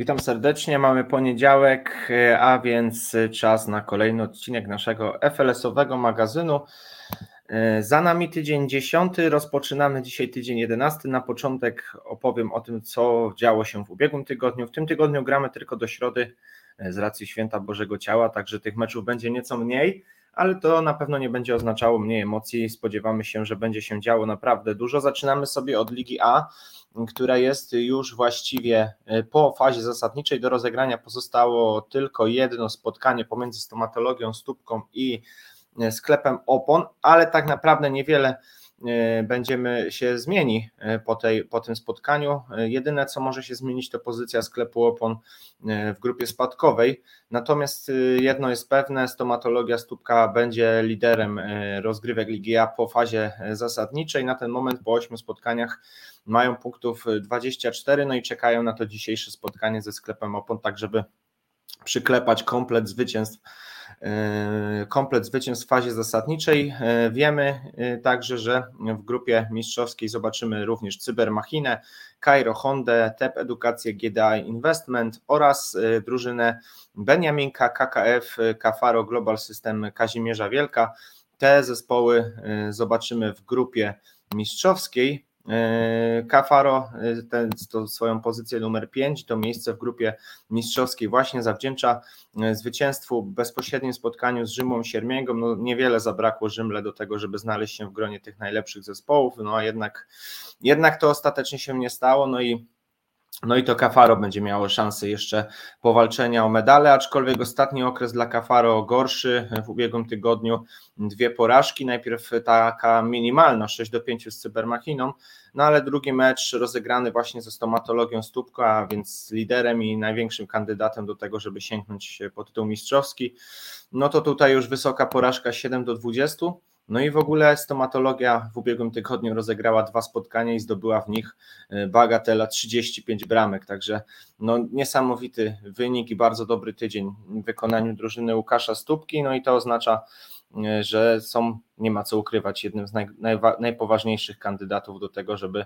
Witam serdecznie. Mamy poniedziałek, a więc czas na kolejny odcinek naszego FLS-owego magazynu. Za nami tydzień 10, rozpoczynamy dzisiaj tydzień 11. Na początek opowiem o tym, co działo się w ubiegłym tygodniu. W tym tygodniu gramy tylko do środy z racji święta Bożego Ciała, także tych meczów będzie nieco mniej, ale to na pewno nie będzie oznaczało mniej emocji. Spodziewamy się, że będzie się działo naprawdę dużo. Zaczynamy sobie od Ligi A która jest już właściwie e, po fazie zasadniczej do rozegrania. Pozostało tylko jedno spotkanie pomiędzy stomatologią, stópką i e, sklepem opon, ale tak naprawdę niewiele będziemy się zmieni e, po, tej, po tym spotkaniu. E, jedyne, co może się zmienić, to pozycja sklepu opon w grupie spadkowej. Natomiast jedno jest pewne, stomatologia stópka będzie liderem rozgrywek Ligi A po fazie zasadniczej. Na ten moment po ośmiu spotkaniach mają punktów 24, no i czekają na to dzisiejsze spotkanie ze sklepem opon, tak żeby przyklepać komplet zwycięstw E, komplet zwycięstw w fazie zasadniczej. E, wiemy e, także, że w grupie mistrzowskiej zobaczymy również Cybermachinę, Cairo Honda, TEP Edukację, GDI Investment oraz drużynę Beniaminka, KKF, Kafaro Global System Kazimierza Wielka. Te zespoły zobaczymy w grupie mistrzowskiej. Kafaro e, ten, to swoją pozycję numer 5, to miejsce w grupie mistrzowskiej właśnie zawdzięcza e, zwycięstwu w bezpośrednim spotkaniu z Rzymą Siermięgą. No, niewiele zabrakło Rzymle do tego, żeby znaleźć się w gronie tych najlepszych zespołów, no a jednak, jednak to ostatecznie się nie stało, no i no i to Kafaro będzie miało szansę jeszcze powalczenia o medale, aczkolwiek ostatni okres dla Kafaro gorszy. W ubiegłym tygodniu dwie porażki, najpierw taka minimalna 6 do 5 z Cybermachiną, no ale drugi mecz rozegrany właśnie ze stomatologią Stópka, a więc liderem i największym kandydatem do tego, żeby sięgnąć po tytuł mistrzowski. No to tutaj już wysoka porażka 7 do 20. No i w ogóle stomatologia w ubiegłym tygodniu rozegrała dwa spotkania i zdobyła w nich e, bagatela 35 bramek, także no niesamowity wynik i bardzo dobry tydzień w wykonaniu drużyny Łukasza Stópki, no i to oznacza, e, że są, nie ma co ukrywać, jednym z naj, najpoważniejszych kandydatów do tego, żeby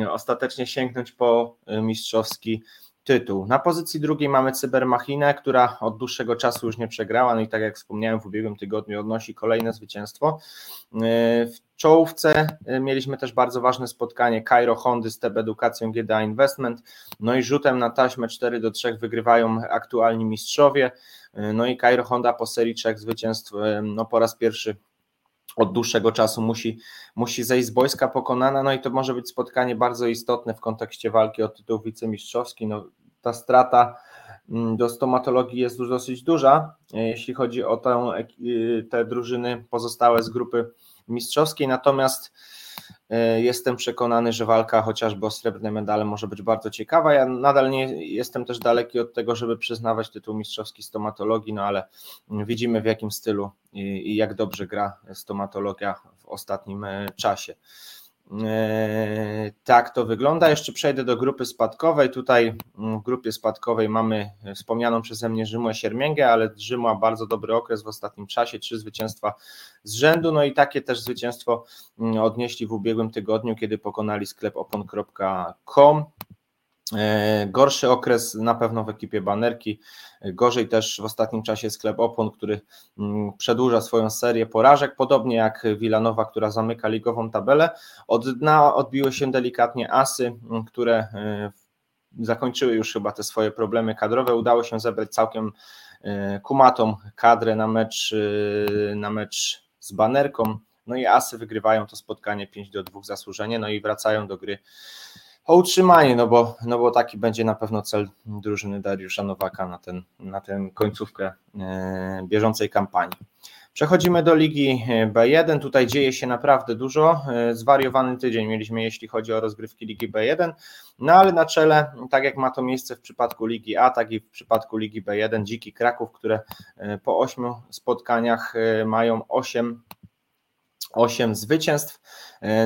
e, ostatecznie sięgnąć po mistrzowski tytuł. Na pozycji drugiej mamy Cybermachinę, która od dłuższego czasu już nie przegrała, no i tak jak wspomniałem w ubiegłym tygodniu odnosi kolejne zwycięstwo. W czołówce e, mieliśmy też bardzo ważne spotkanie Cairo Hondy z TB Edukacją GDA Investment, no i rzutem na taśmę 4 do 3 wygrywają aktualni mistrzowie, e, no i Cairo Honda po serii trzech zwycięstw no po raz pierwszy od dłuższego czasu musi, musi zejść z boiska pokonana, no i to może być spotkanie bardzo istotne w kontekście walki o tytuł wicemistrzowski, no ta strata mm, do stomatologii jest już dosyć duża, e, jeśli chodzi o tę, e, te drużyny pozostałe z grupy mistrzowskiej, natomiast jestem przekonany, że walka chociażby o srebrne medale może być bardzo ciekawa. Ja nadal nie jestem też daleki od tego, żeby przyznawać tytuł mistrzowski stomatologii, no ale widzimy w jakim stylu i jak dobrze gra stomatologia w ostatnim e, czasie. E, tak to wygląda. Jeszcze przejdę do grupy spadkowej. Tutaj mm, w grupie spadkowej mamy wspomnianą przeze mnie Rzymę Siermięgę, ale Rzymła bardzo dobry okres w ostatnim czasie, trzy zwycięstwa z rzędu, no i takie też zwycięstwo mm, odnieśli w ubiegłym tygodniu, kiedy pokonali sklep opon.com. E, gorszy okres na pewno w ekipie banerki, gorzej też w ostatnim czasie sklep Opon, który mm, przedłuża swoją serię porażek, podobnie jak Wilanowa, która zamyka ligową tabelę. Od dna odbiły się delikatnie Asy, mm, które e, zakończyły już chyba te swoje problemy kadrowe. Udało się zebrać całkiem e, kumatą kadrę na mecz, na mecz z banerką. No i Asy wygrywają to spotkanie 5 do 2 zasłużenie, no i wracają do gry o utrzymanie, no bo, no bo taki będzie na pewno cel drużyny Dariusza Nowaka na, ten, na tę końcówkę e, bieżącej kampanii. Przechodzimy do Ligi B1. Tutaj dzieje się naprawdę dużo. E, zwariowany tydzień mieliśmy, jeśli chodzi o rozgrywki Ligi B1. No ale na czele, tak jak ma to miejsce w przypadku Ligi A, tak i w przypadku Ligi B1, Dziki Kraków, które e, po ośmiu spotkaniach mają osiem 8 zwycięstw.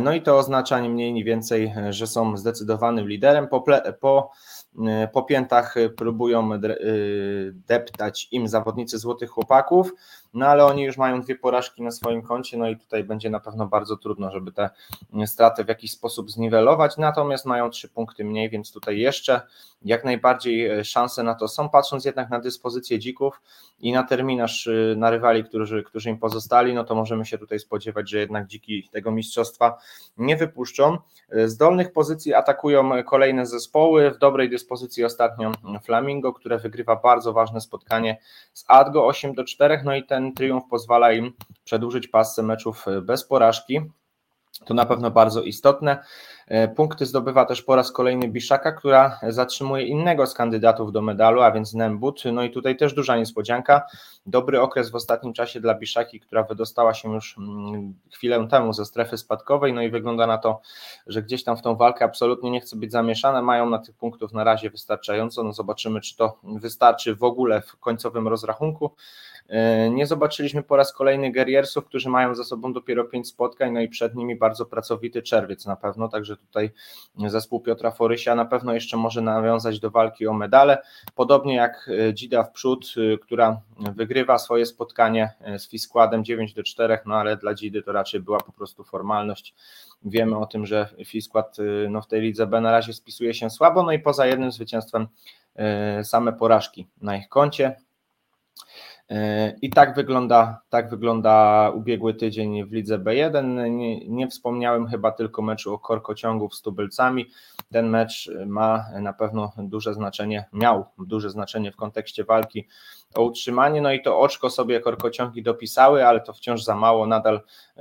No i to oznacza nie mniej, nie więcej, że są zdecydowanym liderem. Po, po Y, po piętach próbują deptać im zawodnicy Złotych Chłopaków, no ale oni już mają dwie porażki na swoim koncie, no i tutaj będzie na pewno bardzo trudno, żeby te straty w jakiś sposób zniwelować, natomiast mają trzy punkty mniej, więc tutaj jeszcze jak najbardziej szanse na to są, patrząc jednak na dyspozycję dzików i na terminarz na rywali, którzy, którzy im pozostali, no to możemy się tutaj spodziewać, że jednak dziki tego mistrzostwa nie wypuszczą. Z dolnych pozycji atakują kolejne zespoły, w dobrej dyspozycji dyspozycji ostatnio Flamingo, które wygrywa bardzo ważne spotkanie z Adgo 8 do 4, no i ten triumf pozwala im przedłużyć pasę meczów bez porażki. To na pewno bardzo istotne. E, punkty zdobywa też po raz kolejny Biszaka, która zatrzymuje innego z kandydatów do medalu, a więc Nembut. No i tutaj też duża niespodzianka. Dobry okres w ostatnim czasie dla Biszaki, która wydostała się już mm, chwilę temu ze strefy spadkowej. No i wygląda na to, że gdzieś tam w tą walkę absolutnie nie chce być zamieszane. Mają na tych punktów na razie wystarczająco. No zobaczymy, czy to wystarczy w ogóle w końcowym rozrachunku. E, nie zobaczyliśmy po raz kolejny Guerriersów, którzy mają za sobą dopiero pięć spotkań, no i przed nimi bardzo pracowity czerwiec na pewno, także tutaj zespół Piotra Forysia na pewno jeszcze może nawiązać do walki o medale, podobnie jak e, Dzida w przód, e, która wygrywa swoje spotkanie z Fiskładem 9 do 4, no ale dla Dzidy to raczej była po prostu formalność. Wiemy o tym, że Fiskład no, w tej lidze B na razie spisuje się słabo, no i poza jednym zwycięstwem same porażki na ich koncie. E, I tak wygląda, tak wygląda ubiegły tydzień w lidze B1. Nie, nie, wspomniałem chyba tylko meczu o korkociągów z tubylcami. Ten mecz ma na pewno duże znaczenie, miał duże znaczenie w kontekście walki o utrzymanie. No i to oczko sobie korkociągi dopisały, ale to wciąż za mało. Nadal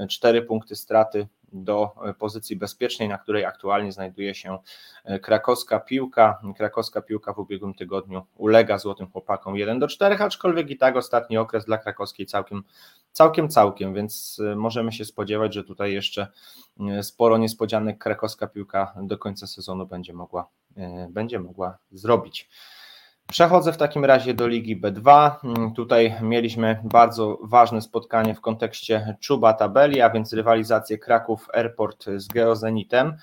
cztery punkty straty do e, pozycji bezpiecznej, na której aktualnie znajduje się e, krakowska piłka. Krakowska piłka w ubiegłym tygodniu ulega złotym chłopakom 1 do 4, aczkolwiek i tak ostatni okres dla krakowskiej całkiem, całkiem, całkiem, więc e, możemy się spodziewać, że tutaj jeszcze sporo niespodzianek krakowska piłka do końca sezonu będzie mogła, będzie mogła zrobić. Przechodzę w takim razie do Ligi B2. Mm, tutaj mieliśmy bardzo ważne spotkanie w kontekście czuba tabeli, a więc rywalizację Kraków Airport z Geozenitem.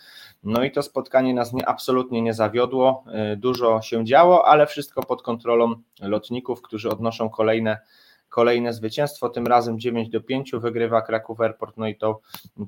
No i to spotkanie nas nie, absolutnie nie zawiodło. Y, dużo się działo, ale wszystko pod kontrolą lotników, którzy odnoszą kolejne kolejne zwycięstwo, tym razem 9 do 5 wygrywa Kraków Airport, no i to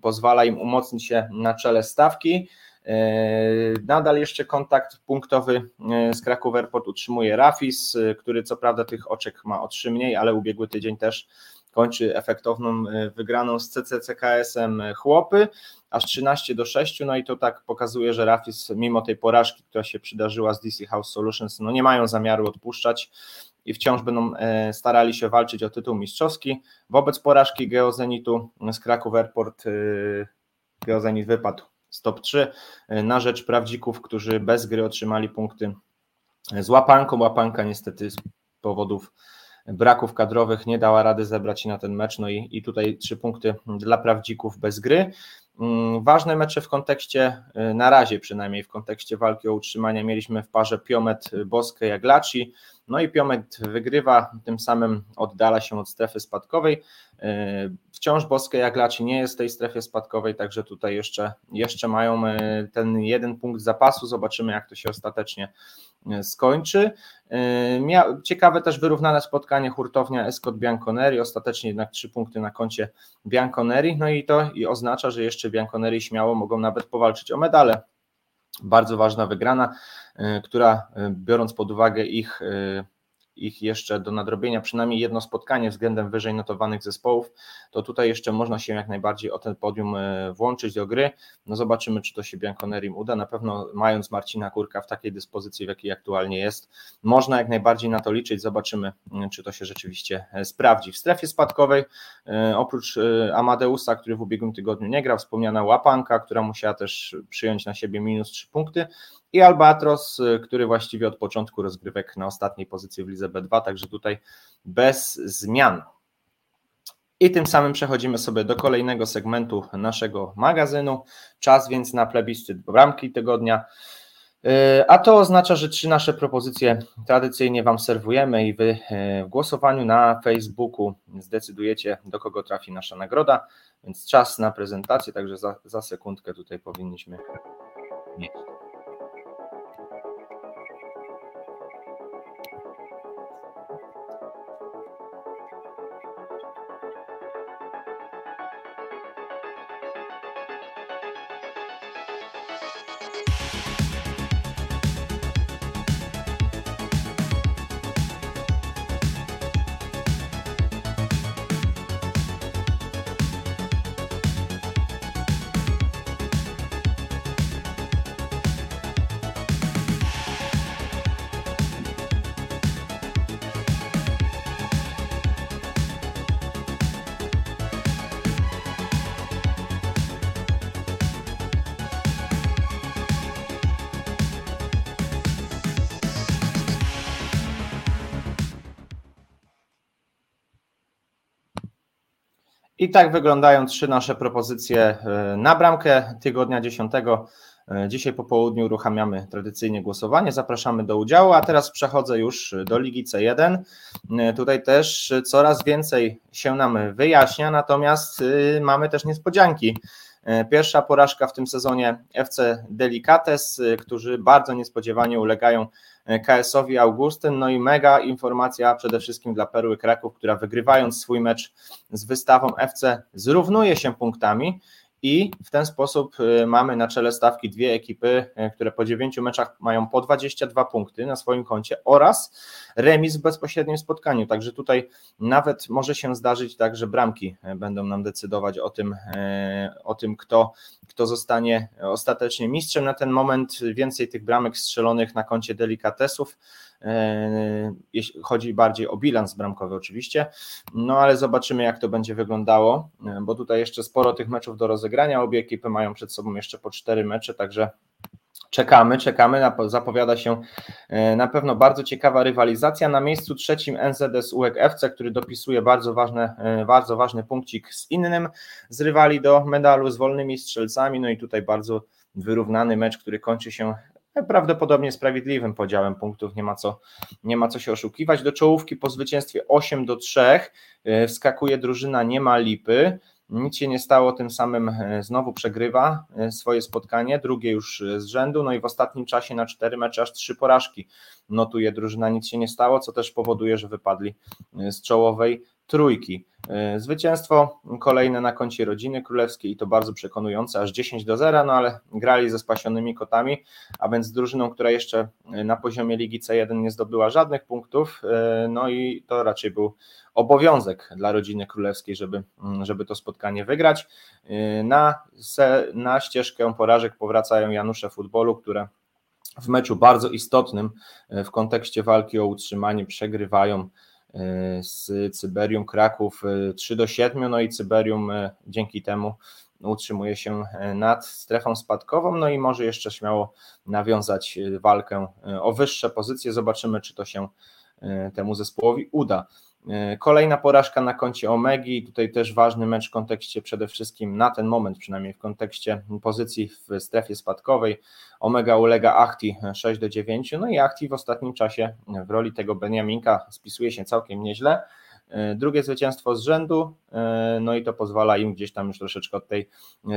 pozwala im umocnić się na czele stawki. E, nadal jeszcze kontakt punktowy e, z Kraków Airport utrzymuje Rafis, e, który co prawda tych oczek ma o 3 mniej, ale ubiegły tydzień też kończy efektowną wygraną z CCCKS-em Chłopy, aż 13 do 6, no i to tak pokazuje, że Rafis mimo tej porażki, która się przydarzyła z DC House Solutions, no nie mają zamiaru odpuszczać i wciąż będą starali się walczyć o tytuł mistrzowski. Wobec porażki Geozenitu z Kraków Airport Geozenit wypadł stop 3 e, na rzecz prawdzików, którzy bez gry otrzymali punkty z łapanką. Łapanka niestety z powodów braków kadrowych nie dała rady zebrać się na ten mecz, no i, i tutaj trzy punkty dla prawdzików bez gry. Mm, ważne mecze w kontekście, e, na razie przynajmniej w kontekście walki o utrzymanie mieliśmy w parze Piomet Boskę Jaglaci, no i Piomet wygrywa, tym samym oddala się od strefy spadkowej. E, wciąż Boskie Jaglaci nie jest w tej strefie spadkowej, także tutaj jeszcze, jeszcze mają ten jeden punkt zapasu. Zobaczymy, jak to się ostatecznie skończy. Ciekawe też wyrównane spotkanie hurtownia Escot Bianconeri, ostatecznie jednak trzy punkty na koncie Bianconeri, no i to i oznacza, że jeszcze Bianconeri śmiało mogą nawet powalczyć o medale. Bardzo ważna wygrana, y, która y, biorąc pod uwagę ich y, ich jeszcze do nadrobienia przynajmniej jedno spotkanie względem wyżej notowanych zespołów, to tutaj jeszcze można się jak najbardziej o ten podium e, włączyć do gry. No zobaczymy, czy to się Bianconerim uda. Na pewno mając Marcina Kurka w takiej dyspozycji, w jakiej aktualnie jest, można jak najbardziej na to liczyć. Zobaczymy, mm, czy to się rzeczywiście e, sprawdzi. W strefie spadkowej, e, oprócz Amadeusa, który w ubiegłym tygodniu nie grał, wspomniana Łapanka, która musiała też przyjąć na siebie minus 3 punkty, i Albatros, y, który właściwie od początku rozgrywek na ostatniej pozycji w Lidze B2, także tutaj bez zmian. I tym samym przechodzimy sobie do kolejnego segmentu naszego magazynu. Czas więc na plebiscyt bramki tygodnia. Y, a to oznacza, że trzy nasze propozycje tradycyjnie Wam serwujemy i Wy y, w głosowaniu na Facebooku zdecydujecie, do kogo trafi nasza nagroda. więc czas na prezentację, także za, za sekundkę tutaj powinniśmy mieć. I tak wyglądają trzy nasze propozycje e, na bramkę tygodnia 10. E, dzisiaj po południu uruchamiamy tradycyjnie głosowanie. Zapraszamy do udziału, a teraz przechodzę już do Ligi C1. E, tutaj też coraz więcej się nam wyjaśnia, natomiast mamy też niespodzianki. Pierwsza porażka w tym sezonie FC Delicates, którzy bardzo niespodziewanie ulegają KS-owi Augustyn. No i mega informacja przede wszystkim dla Perły Kraków, która wygrywając swój mecz z wystawą FC zrównuje się punktami i w ten sposób y, mamy na czele stawki dwie ekipy, y, które po dziewięciu meczach mają po 22 punkty na swoim koncie oraz remis w bezpośrednim spotkaniu. Także tutaj nawet może się zdarzyć tak, że bramki y, będą nam decydować o tym, o tym kto, kto zostanie ostatecznie mistrzem. Na ten moment więcej tych bramek strzelonych na koncie delikatesów jeśli chodzi bardziej o bilans bramkowy oczywiście, no ale zobaczymy jak to będzie wyglądało, e, bo tutaj jeszcze sporo tych meczów do rozegrania, obie ekipy mają przed sobą jeszcze po cztery mecze, także Czekamy, czekamy. Zapowiada się e, na pewno bardzo ciekawa rywalizacja. Na miejscu trzecim NZS UEK FC, który dopisuje bardzo, ważne, bardzo ważny punkcik z innym z rywali do medalu z wolnymi strzelcami. No i tutaj bardzo wyrównany mecz, który kończy się prawdopodobnie sprawiedliwym podziałem punktów, nie ma co, nie ma co się oszukiwać. Do czołówki po zwycięstwie 8 do 3 e, wskakuje drużyna Nie ma lipy. Nic się nie stało, tym samym e, znowu przegrywa e, swoje spotkanie, drugie już z rzędu, no i w ostatnim czasie na cztery mecze aż trzy porażki notuje drużyna, nic się nie stało, co też powoduje, że wypadli z czołowej trójki. E, zwycięstwo kolejne na koncie rodziny królewskiej i to bardzo przekonujące, aż 10 do 0, no ale grali ze spasionymi kotami, a więc z drużyną, która jeszcze na poziomie Ligi C1 nie zdobyła żadnych punktów, e, no i to raczej był obowiązek dla rodziny królewskiej, żeby, żeby to spotkanie wygrać. E, na, na ścieżkę porażek powracają Janusze Futbolu, które w meczu bardzo istotnym w kontekście walki o utrzymanie przegrywają z Cyberium Kraków 3 do 7, no i Cyberium e, dzięki temu utrzymuje się e, nad strefą spadkową, no i może jeszcze śmiało nawiązać e, walkę o wyższe pozycje. Zobaczymy, czy to się temu zespołowi uda. E, kolejna porażka na koncie Omegi, tutaj też ważny mecz w kontekście przede wszystkim na ten moment, przynajmniej w kontekście pozycji w strefie spadkowej. Omega ulega Achti 6 do 9, no i Achti w ostatnim czasie w roli tego Beniaminka spisuje się całkiem nieźle. E, drugie zwycięstwo z rzędu, e, no i to pozwala im gdzieś tam już troszeczkę od tej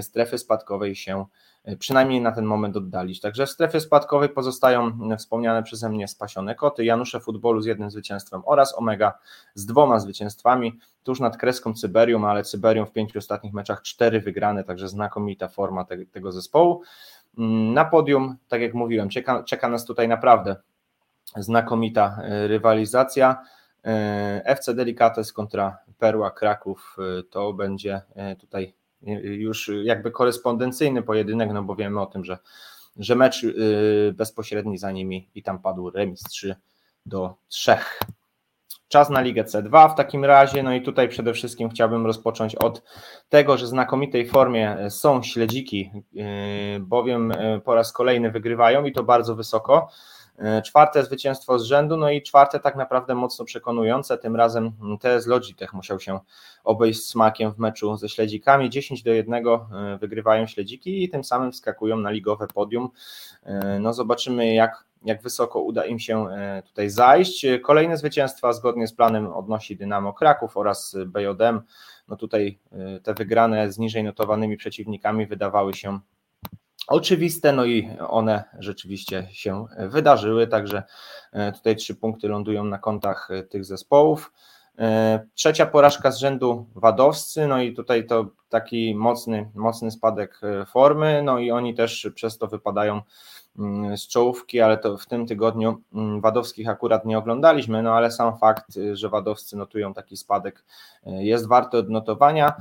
strefy spadkowej się E, przynajmniej na ten moment oddalić. Także w strefie spadkowej pozostają wspomniane przeze mnie spasione koty, Janusze Futbolu z jednym zwycięstwem oraz Omega z dwoma zwycięstwami, tuż nad kreską Cyberium, ale Cyberium w pięciu ostatnich meczach cztery wygrane, także znakomita forma te, tego zespołu. Mm, na podium, tak jak mówiłem, czeka, czeka nas tutaj naprawdę znakomita rywalizacja. E, FC Delicates kontra Perła Kraków to będzie tutaj już jakby korespondencyjny pojedynek, no bo wiemy o tym, że, że mecz bezpośredni za nimi i tam padł remis 3 do 3. Czas na Ligę C2 w takim razie, no i tutaj przede wszystkim chciałbym rozpocząć od tego, że w znakomitej formie są śledziki, bowiem po raz kolejny wygrywają i to bardzo wysoko. Czwarte zwycięstwo z rzędu, no i czwarte tak naprawdę mocno przekonujące. Tym razem TS Logitech musiał się obejść smakiem w meczu ze śledzikami. 10 do 1 wygrywają śledziki i tym samym wskakują na ligowe podium. No zobaczymy jak jak wysoko uda im się e, tutaj zajść. Kolejne zwycięstwa zgodnie z planem odnosi Dynamo Kraków oraz BJM. No tutaj e, te wygrane z niżej notowanymi przeciwnikami wydawały się oczywiste, no i one rzeczywiście się wydarzyły, także e, tutaj trzy punkty lądują na kontach tych zespołów. Trzecia porażka z rzędu Wadowscy, no i tutaj to taki mocny, mocny spadek formy, no i oni też przez to wypadają z czołówki, ale to w tym tygodniu mm, Wadowskich akurat nie oglądaliśmy, no ale sam fakt, y, że Wadowscy notują taki spadek y, jest warty odnotowania.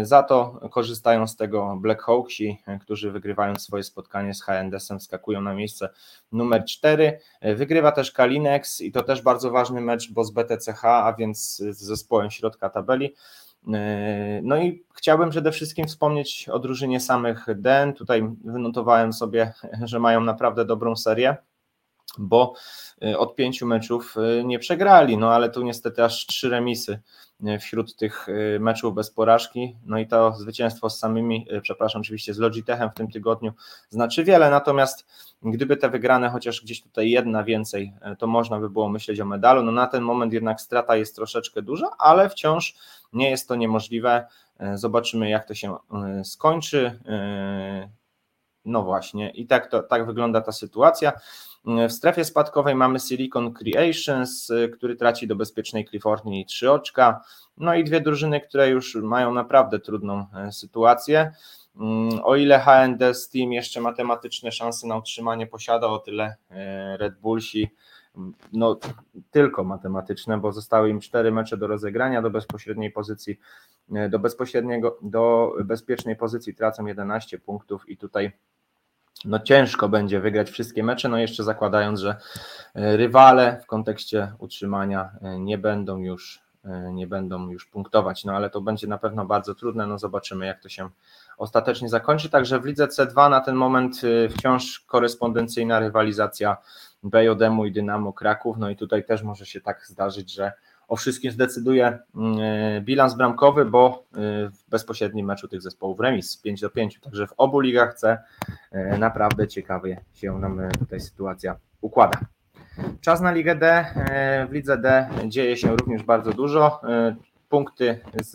Y, za to korzystają z tego Black Hawksi, którzy wygrywają swoje spotkanie z HNDS-em, skakują na miejsce numer 4. Wygrywa też Kalinex i to też bardzo ważny mecz, bo z BTCH, a więc z zespołem środka tabeli. E, no i chciałbym przede wszystkim wspomnieć o drużynie samych Den. Tutaj wynotowałem sobie, że mają naprawdę dobrą serię, bo e, od pięciu meczów e, nie przegrali, no ale tu niestety aż trzy remisy wśród tych meczów bez porażki. No i to zwycięstwo z samymi, przepraszam, oczywiście z Logitechem w tym tygodniu znaczy wiele, natomiast gdyby te wygrane chociaż gdzieś tutaj jedna więcej, to można by było myśleć o medalu. No na ten moment jednak strata jest troszeczkę duża, ale wciąż nie jest to niemożliwe. Zobaczymy, jak to się skończy. No właśnie, i tak, to, tak wygląda ta sytuacja. W strefie spadkowej mamy Silicon Creations, który traci do bezpiecznej Kalifornii trzy oczka. No i dwie drużyny, które już mają naprawdę trudną sytuację. Mm, o ile HND Steam jeszcze matematyczne szanse na utrzymanie posiada, o tyle Red Bullsi no, tylko matematyczne, bo zostały im cztery mecze do rozegrania do bezpośredniej pozycji, e, do bezpośredniego, do bezpiecznej pozycji tracą 11 punktów i tutaj no ciężko będzie wygrać wszystkie mecze, no jeszcze zakładając, że e, rywale w kontekście utrzymania e, nie będą już nie będą już punktować, no ale to będzie na pewno bardzo trudne, no zobaczymy jak to się ostatecznie zakończy, także w lidze C2 na ten moment wciąż korespondencyjna rywalizacja BJM i Dynamo Kraków. No i tutaj też może się tak zdarzyć, że o wszystkim zdecyduje mm, e, bilans bramkowy, bo e, w bezpośrednim meczu tych zespołów remis 5 do 5. Także w obu ligach C e, naprawdę ciekawie się nam tutaj sytuacja układa. Czas na Ligę D. W Lidze D dzieje się również bardzo dużo. Punkty z,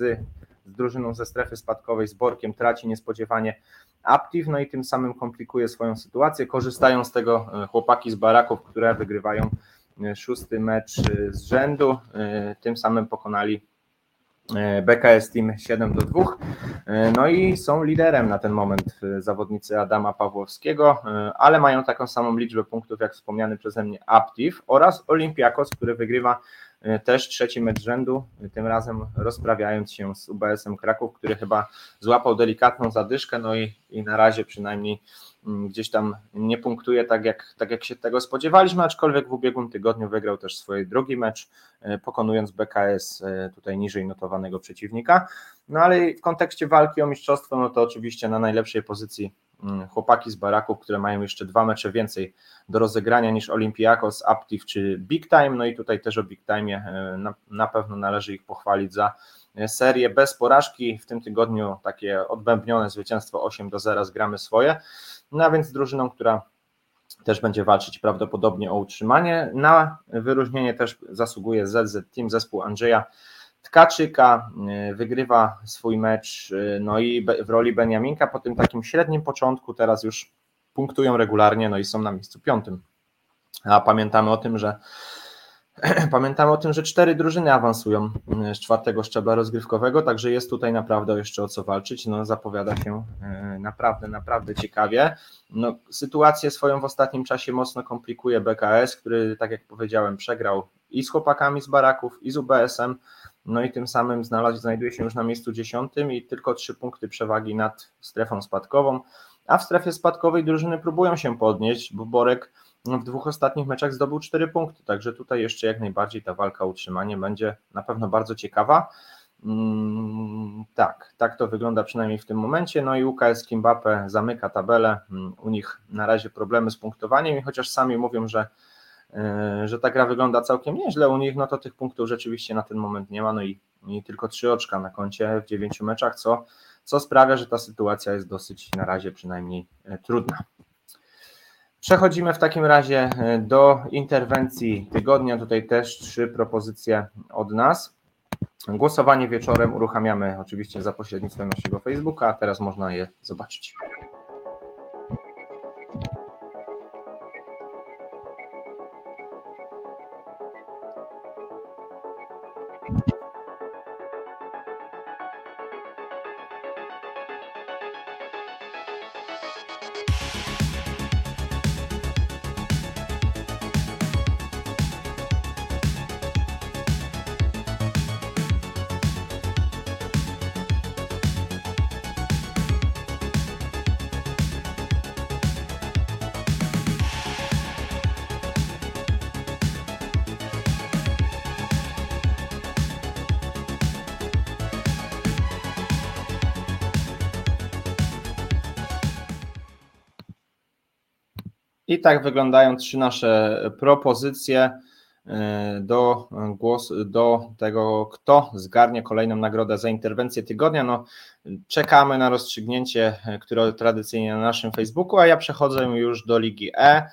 z drużyną ze strefy spadkowej z Borkiem traci niespodziewanie Aptiv, no i tym samym komplikuje swoją sytuację. Korzystają z tego chłopaki z baraków, które wygrywają szósty mecz e, z rzędu, tym samym pokonali BKS Team 7 do 2. No i są liderem na ten moment zawodnicy Adama Pawłowskiego, ale mają taką samą liczbę punktów jak wspomniany przeze mnie Aptiv oraz Olympiakos, który wygrywa też trzeci mecz rzędu, tym razem rozprawiając się z UBS-em Kraków, który chyba złapał delikatną zadyszkę, no i, i na razie przynajmniej mm, gdzieś tam nie punktuje tak jak, tak jak się tego spodziewaliśmy, aczkolwiek w ubiegłym tygodniu wygrał też swój drugi mecz, e, pokonując BKS e, tutaj niżej notowanego przeciwnika. No ale w kontekście walki o mistrzostwo, no to oczywiście na najlepszej pozycji chłopaki z baraków, które mają jeszcze dwa mecze więcej do rozegrania niż Olympiakos, Aptiv czy Big Time. No i tutaj też o Big Time e, na, na pewno należy ich pochwalić za e, serię bez porażki. W tym tygodniu takie odbębnione zwycięstwo 8 do 0 zgramy swoje. No a więc drużyną, która też będzie walczyć prawdopodobnie o utrzymanie. Na wyróżnienie też zasługuje ZZ Team, zespół Andrzeja Tkaczyka, y, wygrywa swój mecz, y, no i w roli Beniaminka po tym takim średnim początku teraz już punktują regularnie, no i są na miejscu piątym. A pamiętamy o tym, że pamiętamy o tym, że cztery drużyny awansują y, z czwartego szczebla rozgrywkowego, także jest tutaj naprawdę jeszcze o co walczyć. No, zapowiada się naprawdę, naprawdę ciekawie. No, sytuację swoją w ostatnim czasie mocno komplikuje BKS, który, tak jak powiedziałem, przegrał i z chłopakami z baraków, i z UBS-em no i tym samym znalazł, znajduje się już na miejscu dziesiątym i tylko trzy punkty przewagi nad strefą spadkową, a w strefie spadkowej drużyny próbują się podnieść, bo Borek w dwóch ostatnich meczach zdobył cztery punkty, także tutaj jeszcze jak najbardziej ta walka o utrzymanie będzie na pewno bardzo ciekawa. Mm, tak, tak to wygląda przynajmniej w tym momencie. No i UKS Kimbape zamyka tabelę. Mm, u nich na razie problemy z punktowaniem i chociaż sami mówią, że, że ta gra wygląda całkiem nieźle u nich, no to tych punktów rzeczywiście na ten moment nie ma. No i, i tylko trzy oczka na koncie w dziewięciu meczach, co, co sprawia, że ta sytuacja jest dosyć na razie przynajmniej e, trudna. Przechodzimy w takim razie e, do interwencji tygodnia. Tutaj też trzy propozycje od nas. Głosowanie wieczorem uruchamiamy oczywiście za pośrednictwem naszego Facebooka, a teraz można je zobaczyć. I tak wyglądają trzy nasze propozycje e, do głosu, do tego, kto zgarnie kolejną nagrodę za interwencję tygodnia. No, czekamy na rozstrzygnięcie, które tradycyjnie na naszym Facebooku, a ja przechodzę już do Ligi E.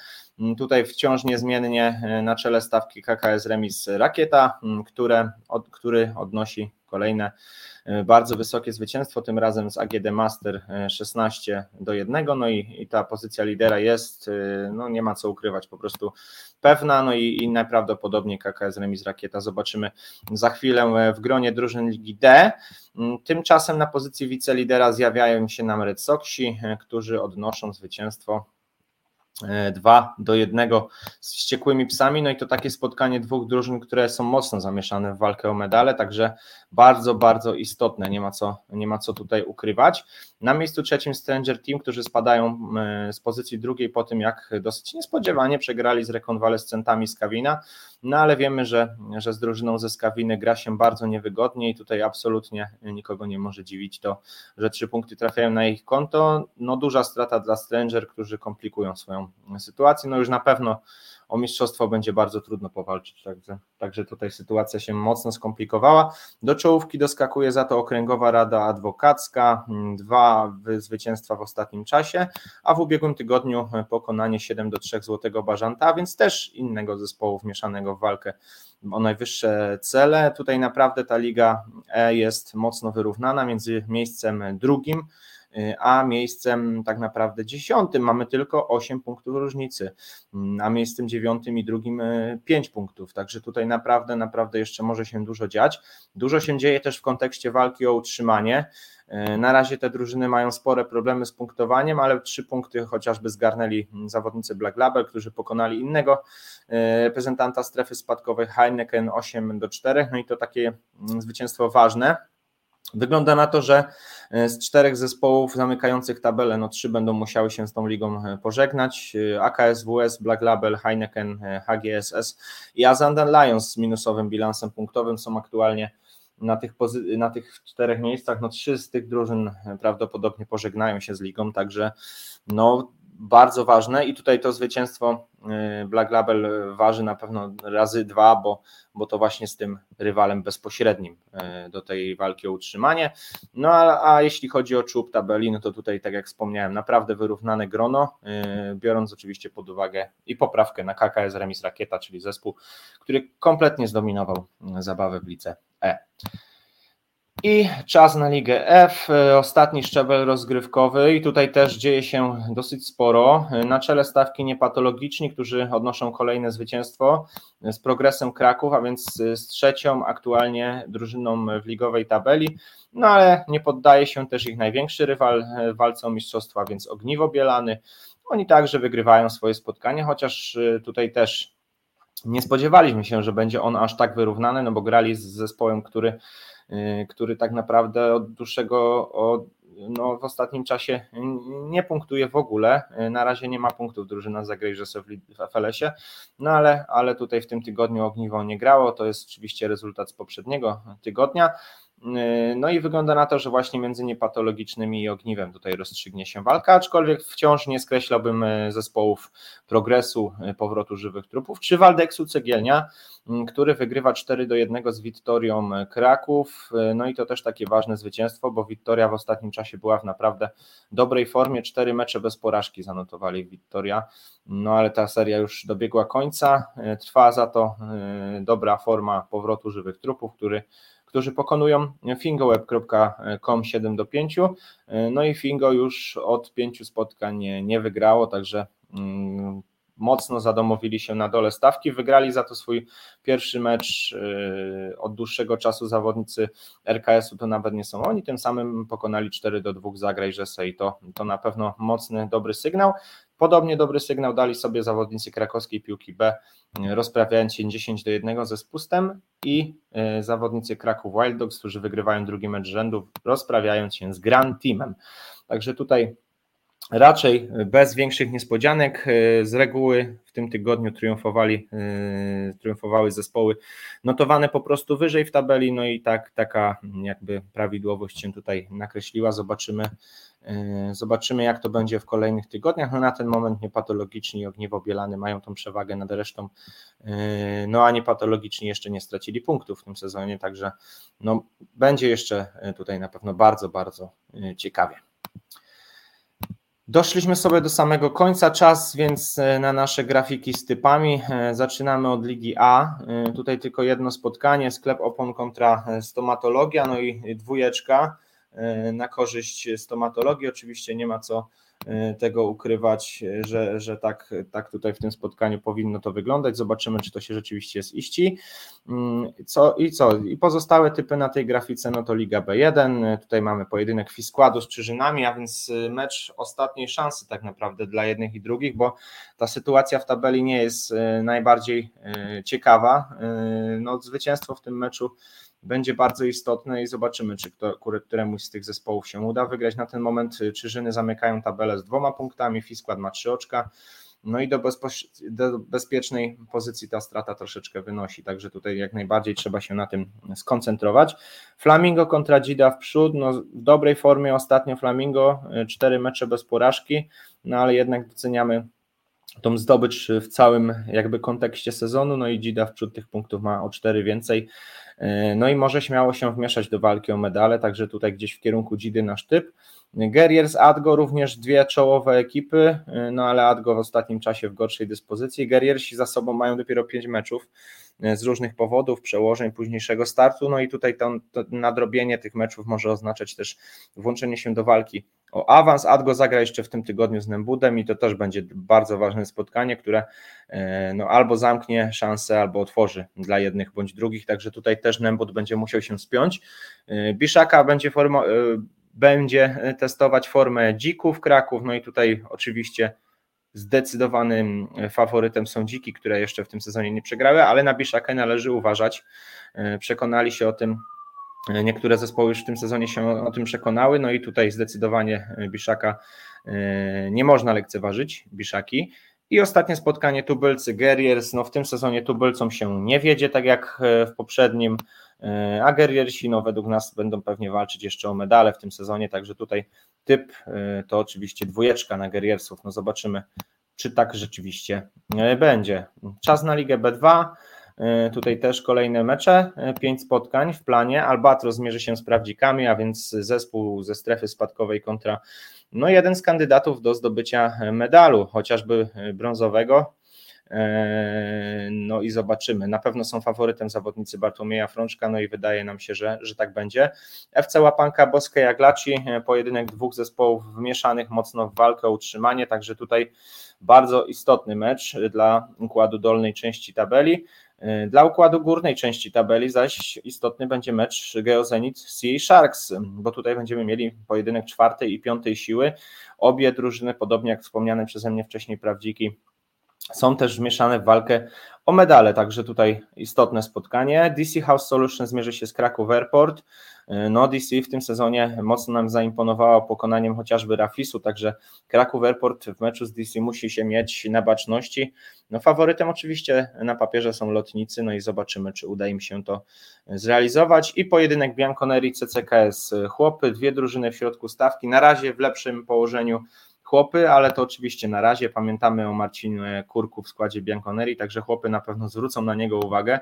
Tutaj wciąż niezmiennie e, na czele stawki KKS Remis Rakieta, które, od, który odnosi kolejne E, bardzo wysokie zwycięstwo, tym razem z AGD Master 16 e, do 1, no i, i ta pozycja lidera jest, no nie ma co ukrywać, po prostu pewna, no i, i najprawdopodobniej KKS Remis Rakieta zobaczymy za chwilę w gronie drużyn Ligi D. Tymczasem na pozycji wicelidera zjawiają się nam Red Soxi, którzy odnoszą zwycięstwo 2 do 1 z wściekłymi psami. No i to takie spotkanie dwóch drużyn, które są mocno zamieszane w walkę o medale, także bardzo, bardzo istotne, nie ma co, nie ma co tutaj ukrywać. Na miejscu trzecim Stranger Team, którzy spadają e, z pozycji drugiej po tym, jak dosyć niespodziewanie przegrali z rekonwalescentami z Kawina, no ale wiemy, że, że z drużyną ze Skawiny gra się bardzo niewygodnie i tutaj absolutnie nikogo nie może dziwić to, że trzy punkty trafiają na ich konto. No duża strata dla Stranger, którzy komplikują swoją sytuację. No już na pewno o mistrzostwo będzie bardzo trudno powalczyć, także, także tutaj sytuacja się mocno skomplikowała. Do czołówki doskakuje za to Okręgowa Rada Adwokacka, dwa zwycięstwa w ostatnim czasie, a w ubiegłym tygodniu pokonanie 7 do 3 Złotego Bażanta, więc też innego zespołu wmieszanego w walkę o najwyższe cele. Tutaj naprawdę ta Liga E jest mocno wyrównana między miejscem drugim, a miejscem tak naprawdę dziesiątym mamy tylko 8 punktów różnicy, a miejscem dziewiątym i drugim 5 e, punktów, także tutaj naprawdę, naprawdę jeszcze może się dużo dziać. Dużo się dzieje też w kontekście walki o utrzymanie. E, na razie te drużyny mają spore problemy z punktowaniem, ale trzy punkty chociażby zgarnęli zawodnicy Black Label, którzy pokonali innego e, reprezentanta strefy spadkowej Heineken 8 do 4, no i to takie zwycięstwo ważne. Wygląda na to, że e, z czterech zespołów zamykających tabelę, no trzy będą musiały się z tą ligą e, pożegnać. E, AKSWS, Black Label, Heineken, HGSS i Azandan Lions z minusowym bilansem punktowym są aktualnie na tych, na tych czterech miejscach. No trzy z tych drużyn prawdopodobnie pożegnają się z ligą, także no bardzo ważne i tutaj to zwycięstwo y, Black Label waży na pewno razy dwa, bo, bo to właśnie z tym rywalem bezpośrednim y, do tej walki o utrzymanie. No a, a jeśli chodzi o czub tabeli, no to tutaj, tak jak wspomniałem, naprawdę wyrównane grono, y, biorąc oczywiście pod uwagę i poprawkę na KKS Remis Rakieta, czyli zespół, który kompletnie zdominował zabawę w lice E. I czas na Ligę F, ostatni szczebel rozgrywkowy i tutaj też dzieje się dosyć sporo. Na czele stawki niepatologiczni, którzy odnoszą kolejne zwycięstwo z progresem Kraków, a więc z trzecią aktualnie drużyną w ligowej tabeli. No ale nie poddaje się też ich największy rywal w walce o mistrzostwa, więc Ogniwo Bielany. Oni także wygrywają swoje spotkania, chociaż tutaj też nie spodziewaliśmy się, że będzie on aż tak wyrównany, no bo grali z zespołem, który który tak naprawdę od dłuższego, od, no w ostatnim czasie nie punktuje w ogóle. Y, na razie nie ma punktów drużyna Zagrejże w FLS-ie, no ale, ale tutaj w tym tygodniu ogniwo nie grało. To jest oczywiście rezultat z poprzedniego tygodnia. No i wygląda na to, że właśnie między niepatologicznymi i ogniwem tutaj rozstrzygnie się walka, aczkolwiek wciąż nie skreślałbym zespołów progresu, powrotu żywych trupów, czy Waldeksu Cegielnia, który wygrywa 4 do 1 z Wittorią Kraków. No i to też takie ważne zwycięstwo, bo Wittoria w ostatnim czasie była w naprawdę dobrej formie. Cztery mecze bez porażki zanotowali Wittoria. No ale ta seria już dobiegła końca. Trwa za to dobra forma powrotu żywych trupów, który którzy pokonują fingoweb.com 7 do 5. No i Fingo już od pięciu spotkań nie, nie wygrało, także mm, mocno zadomowili się na dole stawki. Wygrali za to swój pierwszy mecz yy, od dłuższego czasu zawodnicy RKS-u, to nawet nie są oni, tym samym pokonali 4 do 2 Zagraj Rzesę i to, to na pewno mocny, dobry sygnał. Podobnie dobry sygnał dali sobie zawodnicy krakowskiej piłki B, rozprawiając się 10 do 1 ze spustem i yy, zawodnicy Kraków Wild Dogs, którzy wygrywają drugi mecz rzędu, rozprawiając się z Grand Teamem. Także tutaj raczej bez większych niespodzianek. E, z reguły w tym tygodniu triumfowali, e, triumfowały zespoły notowane po prostu wyżej w tabeli, no i tak taka jakby prawidłowość się tutaj nakreśliła. Zobaczymy, e, zobaczymy jak to będzie w kolejnych tygodniach. No na ten moment niepatologiczni Ogniwo Bielany mają tą przewagę nad resztą, no a niepatologiczni jeszcze nie stracili punktów w tym sezonie, także no, będzie jeszcze tutaj na pewno bardzo, bardzo ciekawie. Doszliśmy sobie do samego końca, czas więc e, na nasze grafiki z typami. E, zaczynamy od Ligi A. E, tutaj tylko jedno spotkanie, sklep opon kontra stomatologia, no i dwójeczka na korzyść stomatologii. Oczywiście nie ma co tego ukrywać, że, że tak, tak tutaj w tym spotkaniu powinno to wyglądać. Zobaczymy, czy to się rzeczywiście ziści. Mm, co, I co? I pozostałe typy na tej grafice, no to Liga B1, tutaj mamy pojedynek Fiskładu z Czyżynami, a więc y, mecz ostatniej szansy tak naprawdę dla jednych i drugich, bo ta sytuacja w tabeli nie jest y, najbardziej ciekawa. No, zwycięstwo w tym meczu będzie bardzo istotne i zobaczymy, czy kto, któremuś z tych zespołów się uda wygrać. Na ten moment Czyżyny zamykają tabelę z dwoma punktami, Fiskład ma trzy oczka, no i do, do, bezpiecznej pozycji ta strata troszeczkę wynosi, także tutaj jak najbardziej trzeba się na tym skoncentrować. Flamingo kontra Dzida w przód, no w dobrej formie ostatnio Flamingo, cztery mecze bez porażki, no ale jednak doceniamy tą zdobycz w całym jakby kontekście sezonu, no i Dzida w przód tych punktów ma o cztery więcej, no i może śmiało się wmieszać do walki o medale, także tutaj gdzieś w kierunku Dzidy nasz typ. Guerriers, Adgo również dwie czołowe ekipy, e, no ale Adgo w ostatnim czasie w gorszej dyspozycji. Guerriersi za sobą mają dopiero pięć meczów e, z różnych powodów, przełożeń, późniejszego startu, no i tutaj to, to nadrobienie tych meczów może oznaczać też włączenie się do walki o awans. Adgo zagra jeszcze w tym tygodniu z Nembudem i to też będzie bardzo ważne spotkanie, które no, albo zamknie szansę, albo otworzy dla jednych bądź drugich, także tutaj też Nembud będzie musiał się spiąć. Biszaka będzie formo, będzie testować formę dzików Kraków, no i tutaj oczywiście zdecydowanym faworytem są dziki, które jeszcze w tym sezonie nie przegrały, ale na Biszakę należy uważać. Przekonali się o tym Niektóre zespoły już w tym sezonie się o tym przekonały, no i tutaj zdecydowanie Biszaka nie można lekceważyć, Biszaki. I ostatnie spotkanie tubylcy Guerriers, no w tym sezonie tubylcom się nie wiedzie, tak jak w poprzednim, E, a Guerriersi no, według nas będą pewnie walczyć jeszcze o medale w tym sezonie, także tutaj typ e, to oczywiście dwójeczka na Guerriersów, no zobaczymy czy tak rzeczywiście e, będzie. Czas na Ligę B2, Tutaj też kolejne mecze, pięć spotkań w planie. Albatros zmierzy się z prawdzikami, a więc zespół ze strefy spadkowej kontra no jeden z kandydatów do zdobycia medalu, chociażby brązowego. Eee, no i zobaczymy. Na pewno są faworytem zawodnicy Bartłomieja Frączka, no i wydaje nam się, że, że tak będzie. FC Łapanka Boskie Jaglaci, e, pojedynek dwóch zespołów wmieszanych mocno w walkę o utrzymanie, także tutaj bardzo istotny mecz dla układu dolnej części tabeli. E, dla układu górnej części tabeli zaś istotny będzie mecz Geozenit Sea Sharks, bo tutaj będziemy mieli pojedynek czwartej i piątej siły. Obie drużyny, podobnie jak wspomniane przeze mnie wcześniej prawdziki, są też wmieszane w walkę o medale, także tutaj istotne spotkanie. DC House Solutions zmierzy się z Kraków Airport. No DC w tym sezonie mocno nam zaimponowało pokonaniem chociażby Rafisu, także Kraków Airport w meczu z DC musi się mieć na baczności. No faworytem oczywiście na papierze są lotnicy, no i zobaczymy, czy uda im się to zrealizować. I pojedynek Bianconeri CCKS chłopy, dwie drużyny w środku stawki, na razie w lepszym położeniu chłopy, ale to oczywiście na razie. Pamiętamy o Marcinie Kurku w składzie Bianconeri, także chłopy na pewno zwrócą na niego uwagę.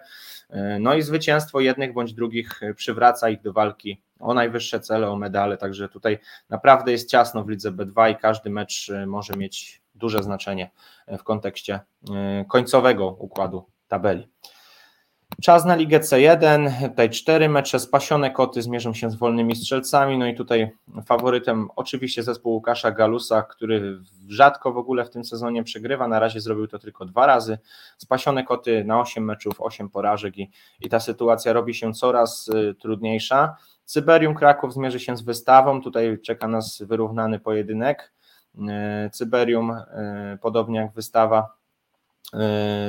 No i zwycięstwo jednych bądź drugich przywraca ich do walki o najwyższe cele, o medale, także tutaj naprawdę jest ciasno w lidze B2 i każdy mecz może mieć duże znaczenie w kontekście e, końcowego układu tabeli. Czas na Ligę C1, tutaj cztery mecze, spasione koty zmierzą się z wolnymi strzelcami, no i tutaj faworytem oczywiście zespół Łukasza Galusa, który rzadko w ogóle w tym sezonie przegrywa, na razie zrobił to tylko dwa razy, spasione koty na 8 meczów, 8 porażek i, i ta sytuacja robi się coraz y, trudniejsza. Cyberium Kraków zmierzy się z wystawą, tutaj czeka nas wyrównany pojedynek, y, Cyberium, y, podobnie jak wystawa,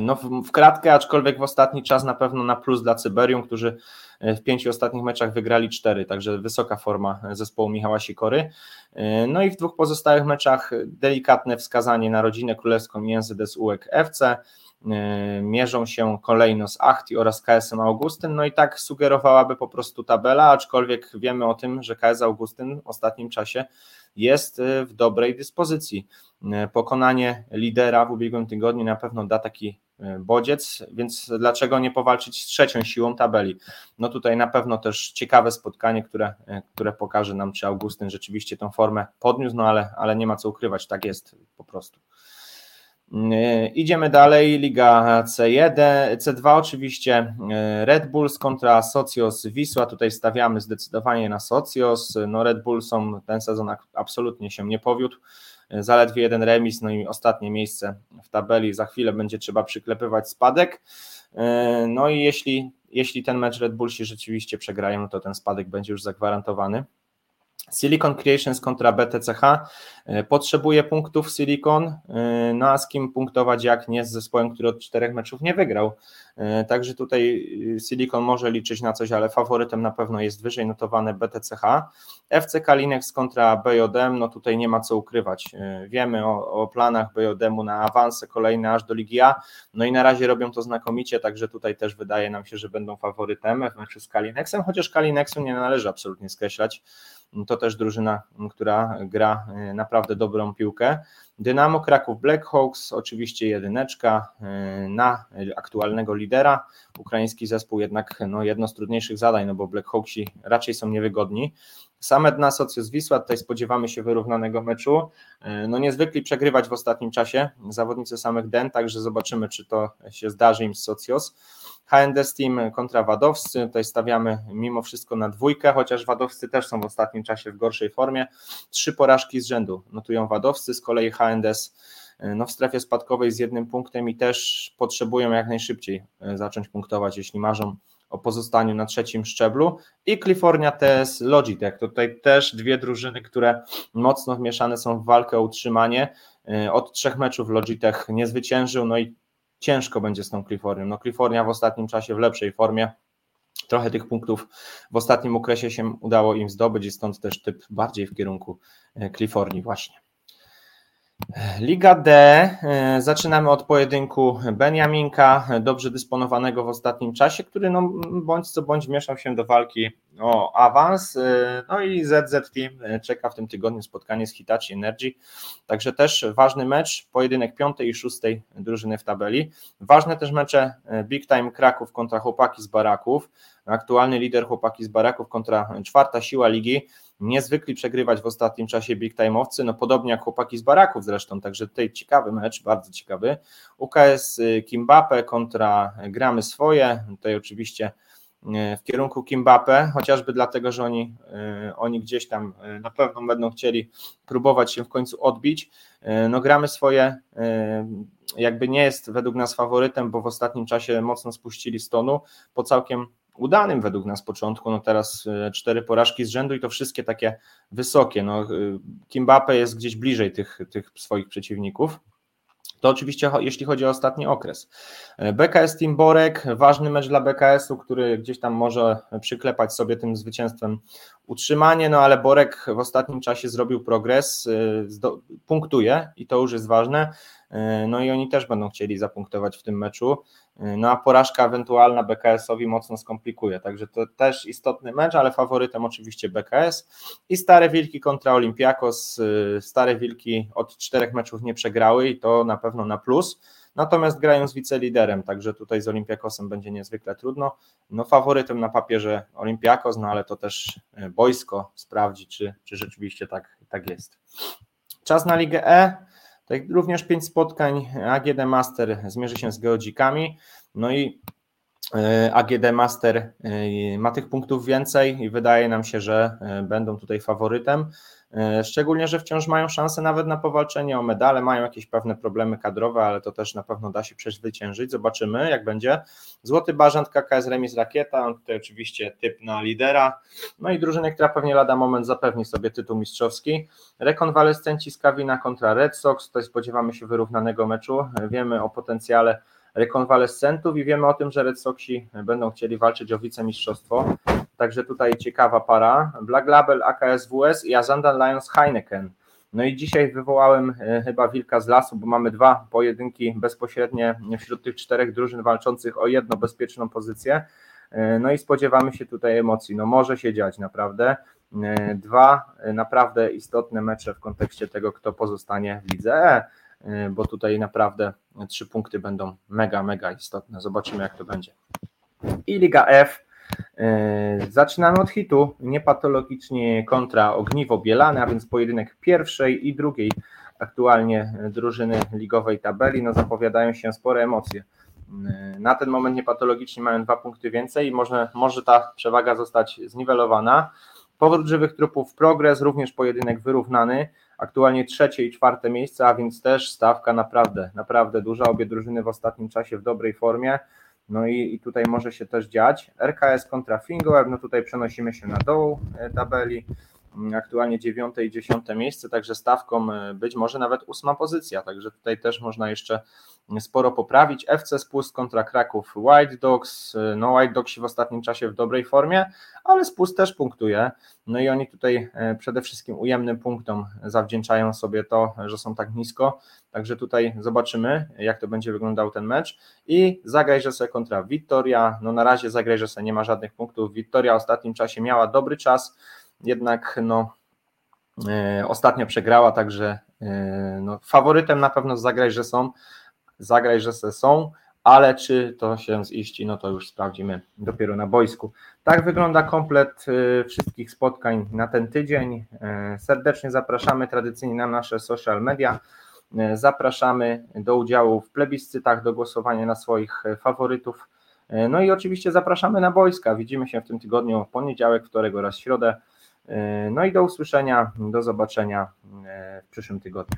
no w kratkę, aczkolwiek w ostatni czas na pewno na plus dla Cyberium, którzy yy, w pięciu ostatnich meczach wygrali cztery, także wysoka forma zespołu Michała Sikory. Yy, no i w dwóch pozostałych meczach delikatne wskazanie na rodzinę królewską Języdes UEK FC. Mierzą się kolejno z Achti oraz KSM Augustyn, no i tak sugerowałaby po prostu tabela, aczkolwiek wiemy o tym, że KS Augustyn w ostatnim czasie jest w dobrej dyspozycji. E, pokonanie lidera w ubiegłym tygodniu na pewno da taki e, bodziec, więc dlaczego nie powalczyć z trzecią siłą tabeli? No tutaj na pewno też ciekawe spotkanie, które, e, które pokaże nam, czy Augustyn rzeczywiście tą formę podniósł, no ale, ale nie ma co ukrywać, tak jest po prostu. Idziemy dalej, Liga C1, C2 oczywiście Red Bulls kontra Socios Wisła, tutaj stawiamy zdecydowanie na Socios, no Red Bull są ten sezon absolutnie się nie powiódł, zaledwie jeden remis, no i ostatnie miejsce w tabeli. Za chwilę będzie trzeba przyklepywać spadek. E, no i jeśli, jeśli ten mecz Red Bullsi rzeczywiście przegrają, no to ten spadek będzie już zagwarantowany. Silicon Creations kontra BTCH. E, potrzebuje punktów Silicon, e, no a z kim punktować jak nie z zespołem, który od czterech meczów nie wygrał. E, także tutaj Silicon może liczyć na coś, ale faworytem na pewno jest wyżej notowane BTCH. FC Kalinex kontra BJM, no tutaj nie ma co ukrywać. Wiemy o, o planach BJM-u na awanse kolejne aż do Ligi A, no i na razie robią to znakomicie, także tutaj też wydaje nam się, że będą faworytem w meczu z Kalinexem, chociaż Kalinexu nie należy absolutnie skreślać to też drużyna, która gra e, naprawdę dobrą piłkę. Dynamo Kraków Blackhawks, oczywiście jedyneczka e, na aktualnego lidera. Ukraiński zespół jednak no, jedno z trudniejszych zadań, no bo Blackhawksi raczej są niewygodni. Same dna Socios Wisła, tutaj spodziewamy się wyrównanego meczu. E, no niezwykli przegrywać w ostatnim czasie zawodnicy samych den, także zobaczymy, czy to się zdarzy im z Socios. HND Steam kontra Wadowscy, tutaj stawiamy mimo wszystko na dwójkę, chociaż Wadowscy też są w ostatnim czasie w gorszej formie. Trzy porażki z rzędu notują Wadowscy, z kolei HNDS e, no w strefie spadkowej z jednym punktem i też potrzebują jak najszybciej e, zacząć punktować, jeśli marzą o pozostaniu na trzecim szczeblu i California TS Logitech. Tutaj też dwie drużyny, które mocno wmieszane są w walkę o utrzymanie. E, od trzech meczów Logitech nie zwyciężył, no i ciężko będzie z tą Californią. No California w ostatnim czasie w lepszej formie. Trochę tych punktów w ostatnim okresie się udało im zdobyć i stąd też typ bardziej w kierunku Californii właśnie. Liga D. E, zaczynamy od pojedynku Beniaminka, dobrze dysponowanego w ostatnim czasie, który no, bądź co bądź mieszał się do walki o awans. E, no i ZZ Team e, czeka w tym tygodniu spotkanie z Hitachi Energy. Także też ważny mecz, pojedynek piątej i szóstej drużyny w tabeli. Ważne też mecze Big Time Kraków kontra chłopaki z Baraków. Aktualny lider chłopaki z Baraków kontra czwarta siła ligi niezwykli przegrywać w ostatnim czasie big time'owcy, no podobnie jak chłopaki z Baraków zresztą, także tutaj ciekawy mecz, bardzo ciekawy. UKS y, Kimbape kontra Gramy Swoje, tutaj oczywiście y, w kierunku Kimbape, chociażby dlatego, że oni, y, oni gdzieś tam na pewno będą chcieli próbować się w końcu odbić. No gramy swoje, jakby nie jest według nas faworytem, bo w ostatnim czasie mocno spuścili stonu po całkiem udanym według nas początku, no teraz e, cztery porażki z rzędu i to wszystkie takie wysokie, no e, Kimbape jest gdzieś bliżej tych, tych swoich przeciwników, To oczywiście jeśli chodzi o ostatni okres. BKS Team Borek, ważny mecz dla BKS-u, który gdzieś tam może przyklepać sobie tym zwycięstwem utrzymanie, no ale Borek w ostatnim czasie zrobił progres, punktuje i to już jest ważne. No i oni też będą chcieli zapunktować w tym meczu. No a porażka ewentualna BKS-owi mocno skomplikuje, także to też istotny mecz, ale faworytem oczywiście BKS i Stare Wilki kontra Olympiakos. Stare Wilki od czterech meczów nie przegrały i to na pewno na plus, natomiast grają z wiceliderem, także tutaj z Olympiakosem będzie niezwykle trudno. No faworytem na papierze Olympiakos, no ale to też boisko sprawdzi, czy, czy rzeczywiście tak, tak jest. Czas na Ligę E. Tak, również pięć spotkań AGD Master zmierzy się z Geodzikami, no i e, AGD Master e, ma tych punktów więcej i wydaje nam się, że e, będą tutaj faworytem. E, szczególnie, że wciąż mają szansę nawet na powalczenie o medale, mają jakieś pewne problemy kadrowe, ale to też na pewno da się przezwyciężyć. Zobaczymy, jak będzie. Złoty Bażant, KKS Remis Rakieta, tutaj oczywiście typ na lidera. No i drużynę, która pewnie lada moment zapewni sobie tytuł mistrzowski. Rekonwalescenci z Kawina kontra Red Sox, tutaj spodziewamy się wyrównanego meczu. Wiemy o potencjale rekonwalescentów i wiemy o tym, że Red Soxi będą chcieli walczyć o wicemistrzostwo. Także tutaj ciekawa para. Black Label AKSWS i Azandan Lions Heineken. No i dzisiaj wywołałem e, chyba wilka z lasu, bo mamy dwa pojedynki bezpośrednie wśród tych czterech drużyn walczących o jedną bezpieczną pozycję. E, no i spodziewamy się tutaj emocji. No może się dziać naprawdę. E, dwa naprawdę istotne mecze w kontekście tego, kto pozostanie w lidze E, bo tutaj naprawdę trzy punkty będą mega, mega istotne. Zobaczymy, jak to będzie. I Liga F. E, zaczynamy od hitu, niepatologicznie kontra Ogniwo Bielane, a więc pojedynek pierwszej i drugiej aktualnie drużyny ligowej tabeli, no zapowiadają się spore emocje. E, na ten moment niepatologicznie mają dwa punkty więcej i może, może ta przewaga zostać zniwelowana. Powrót żywych trupów, progres, również pojedynek wyrównany, aktualnie trzecie i czwarte miejsce, a więc też stawka naprawdę, naprawdę duża. Obie drużyny w ostatnim czasie w dobrej formie. No i, i tutaj może się też dziać. RKS kontra Fingoer, no tutaj przenosimy się na dół e, tabeli. Mm, aktualnie dziewiąte i dziesiąte miejsce, także stawką e, być może nawet ósma pozycja, także tutaj też można jeszcze sporo poprawić. FC Spust kontra Kraków White Dogs, no White Dogs w ostatnim czasie w dobrej formie, ale Spust też punktuje, no i oni tutaj e, przede wszystkim ujemnym punktom zawdzięczają sobie to, że są tak nisko, także tutaj zobaczymy, jak to będzie wyglądał ten mecz. I zagrajże se kontra Wittoria, no na razie zagrajże se nie ma żadnych punktów, Wittoria w ostatnim czasie miała dobry czas, jednak no, e, ostatnio przegrała, także e, no, faworytem na pewno zagraj, że są, zagraj, że se są, ale czy to się ziści, no to już sprawdzimy dopiero na boisku. Tak wygląda komplet e, wszystkich spotkań na ten tydzień. Serdecznie zapraszamy tradycyjnie na nasze social media. Zapraszamy do udziału w plebiscytach, do głosowania na swoich faworytów. No i oczywiście zapraszamy na boiska. Widzimy się w tym tygodniu poniedziałek, wtorek oraz środę. No i do usłyszenia, do zobaczenia w przyszłym tygodniu.